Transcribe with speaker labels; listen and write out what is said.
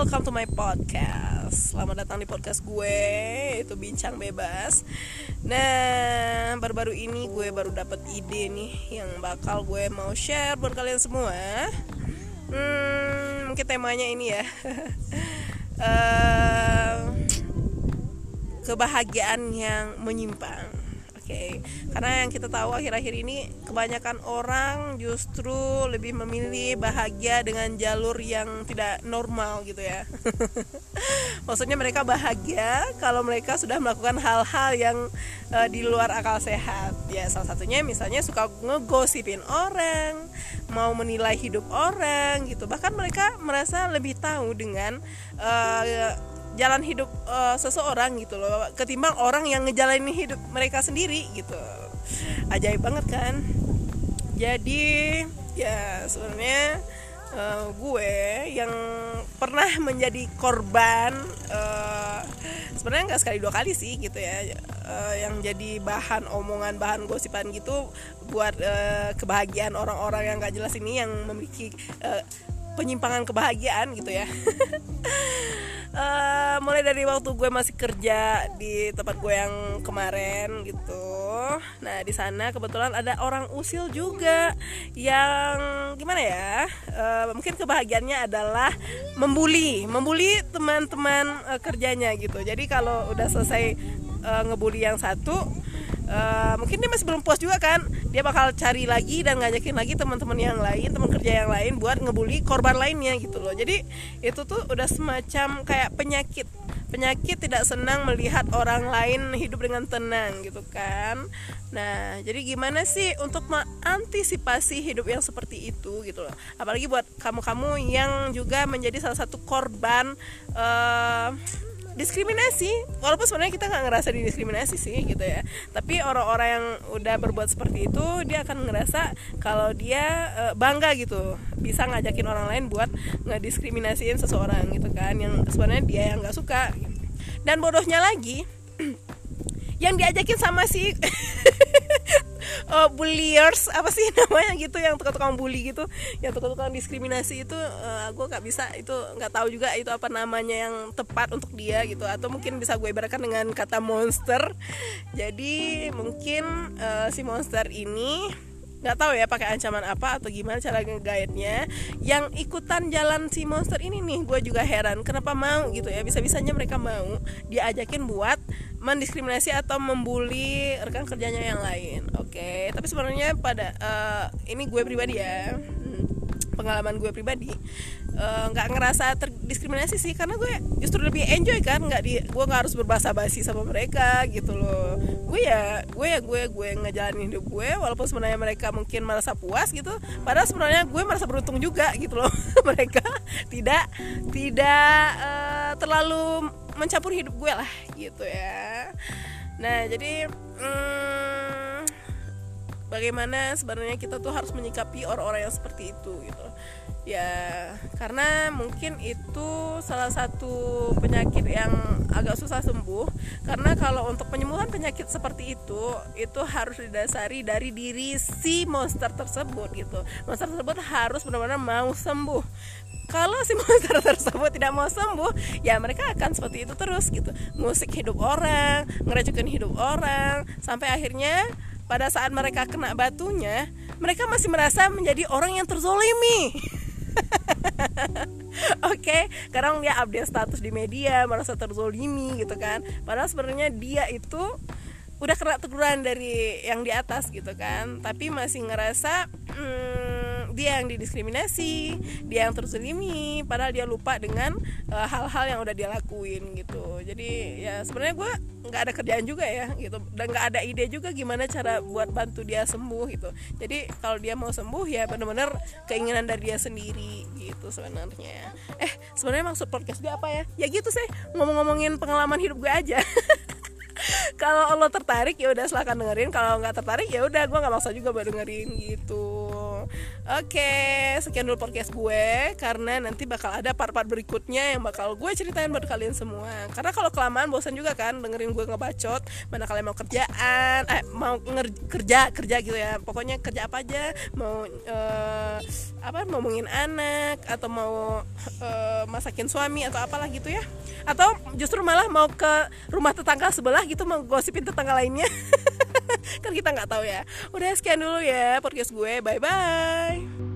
Speaker 1: welcome to my podcast. Selamat datang di podcast gue, itu bincang bebas. Nah, baru-baru ini gue baru dapat ide nih yang bakal gue mau share buat kalian semua. Hmm, mungkin temanya ini ya. uh, kebahagiaan yang menyimpang okay. karena yang kita tahu akhir-akhir ini kebanyakan orang justru lebih memilih bahagia dengan jalur yang tidak normal gitu ya. Maksudnya mereka bahagia kalau mereka sudah melakukan hal-hal yang uh, di luar akal sehat. Ya salah satunya misalnya suka ngegosipin orang mau menilai hidup orang gitu. Bahkan mereka merasa lebih tahu dengan uh, jalan hidup uh, seseorang gitu loh ketimbang orang yang ngejalanin hidup mereka sendiri gitu. Ajaib banget kan? Jadi ya sebenarnya uh, gue yang pernah menjadi korban uh, sebenarnya nggak sekali dua kali sih gitu ya uh, yang jadi bahan omongan bahan gosipan gitu buat uh, kebahagiaan orang-orang yang nggak jelas ini yang memiliki uh, penyimpangan kebahagiaan gitu ya uh, mulai dari waktu gue masih kerja di tempat gue yang kemarin gitu. Nah di sana kebetulan ada orang usil juga yang gimana ya uh, mungkin kebahagiaannya adalah membuli membuli teman-teman uh, kerjanya gitu. Jadi kalau udah selesai uh, ngebully yang satu uh, mungkin dia masih belum puas juga kan? Dia bakal cari lagi dan ngajakin lagi teman-teman yang lain teman kerja yang lain buat ngebully korban lainnya gitu loh. Jadi itu tuh udah semacam kayak penyakit. Penyakit tidak senang melihat orang lain hidup dengan tenang gitu kan? Nah jadi gimana sih untuk mengantisipasi hidup yang seperti itu gitu loh? Apalagi buat kamu-kamu yang juga menjadi salah satu korban uh, diskriminasi. Walaupun sebenarnya kita nggak ngerasa didiskriminasi sih gitu ya. Tapi orang-orang yang udah berbuat seperti itu dia akan ngerasa kalau dia e, bangga gitu. Bisa ngajakin orang lain buat ngediskriminasiin seseorang gitu kan. Yang sebenarnya dia yang nggak suka. Dan bodohnya lagi yang diajakin sama si uh, bulliers apa sih namanya gitu yang tukang-tukang bully gitu yang tukang-tukang diskriminasi itu uh, gue nggak bisa itu nggak tahu juga itu apa namanya yang tepat untuk dia gitu. Atau mungkin bisa gue ibaratkan dengan kata monster. Jadi mungkin uh, si monster ini nggak tahu ya pakai ancaman apa atau gimana cara ngeguide-nya yang ikutan jalan si monster ini nih gue juga heran kenapa mau gitu ya. Bisa bisanya mereka mau diajakin buat mendiskriminasi atau membuli rekan kerjanya yang lain oke okay. tapi sebenarnya pada uh, ini gue pribadi ya pengalaman gue pribadi eh, nggak uh, ngerasa terdiskriminasi sih karena gue justru lebih enjoy kan nggak di gue nggak harus berbahasa basi sama mereka gitu loh gue ya gue ya gue gue ngejalanin hidup gue walaupun sebenarnya mereka mungkin merasa puas gitu padahal sebenarnya gue merasa beruntung juga gitu loh mereka tidak tidak uh, terlalu mencampur hidup gue lah gitu ya. Nah jadi hmm, bagaimana sebenarnya kita tuh harus menyikapi orang-orang yang seperti itu gitu. Ya karena mungkin itu salah satu penyakit yang agak susah sembuh. Karena kalau untuk penyembuhan penyakit seperti itu itu harus didasari dari diri si monster tersebut gitu. Monster tersebut harus benar-benar mau sembuh kalau si monster tersebut tidak mau sembuh ya mereka akan seperti itu terus gitu musik hidup orang ngerecokin hidup orang sampai akhirnya pada saat mereka kena batunya mereka masih merasa menjadi orang yang terzolimi Oke, okay? sekarang dia update status di media merasa terzolimi gitu kan. Padahal sebenarnya dia itu udah kena teguran dari yang di atas gitu kan, tapi masih ngerasa hmm, dia yang didiskriminasi dia yang terzalimi padahal dia lupa dengan eh, hal-hal uh, yang udah dia lakuin gitu. Jadi ya sebenarnya gue nggak ada kerjaan juga ya gitu. Dan nggak ada ide juga gimana cara buat bantu dia sembuh gitu. Jadi kalau dia mau sembuh ya benar-benar keinginan dari dia sendiri gitu sebenarnya. Eh sebenarnya maksud podcast gue apa ya? Ya gitu sih ngomong-ngomongin pengalaman hidup gue aja. Kalau lo tertarik ya udah silahkan dengerin. Kalau nggak tertarik ya udah gue nggak maksa juga buat dengerin gitu oke sekian dulu podcast gue karena nanti bakal ada part-part berikutnya yang bakal gue ceritain buat kalian semua. Karena kalau kelamaan bosan juga kan dengerin gue ngebacot mana kalian mau kerjaan eh mau kerja kerja gitu ya. Pokoknya kerja apa aja mau uh, apa ngomongin anak atau mau uh, masakin suami atau apalah gitu ya. Atau justru malah mau ke rumah tetangga sebelah gitu mau gosipin tetangga lainnya kan kita nggak tahu ya. Udah sekian dulu ya podcast gue. Bye bye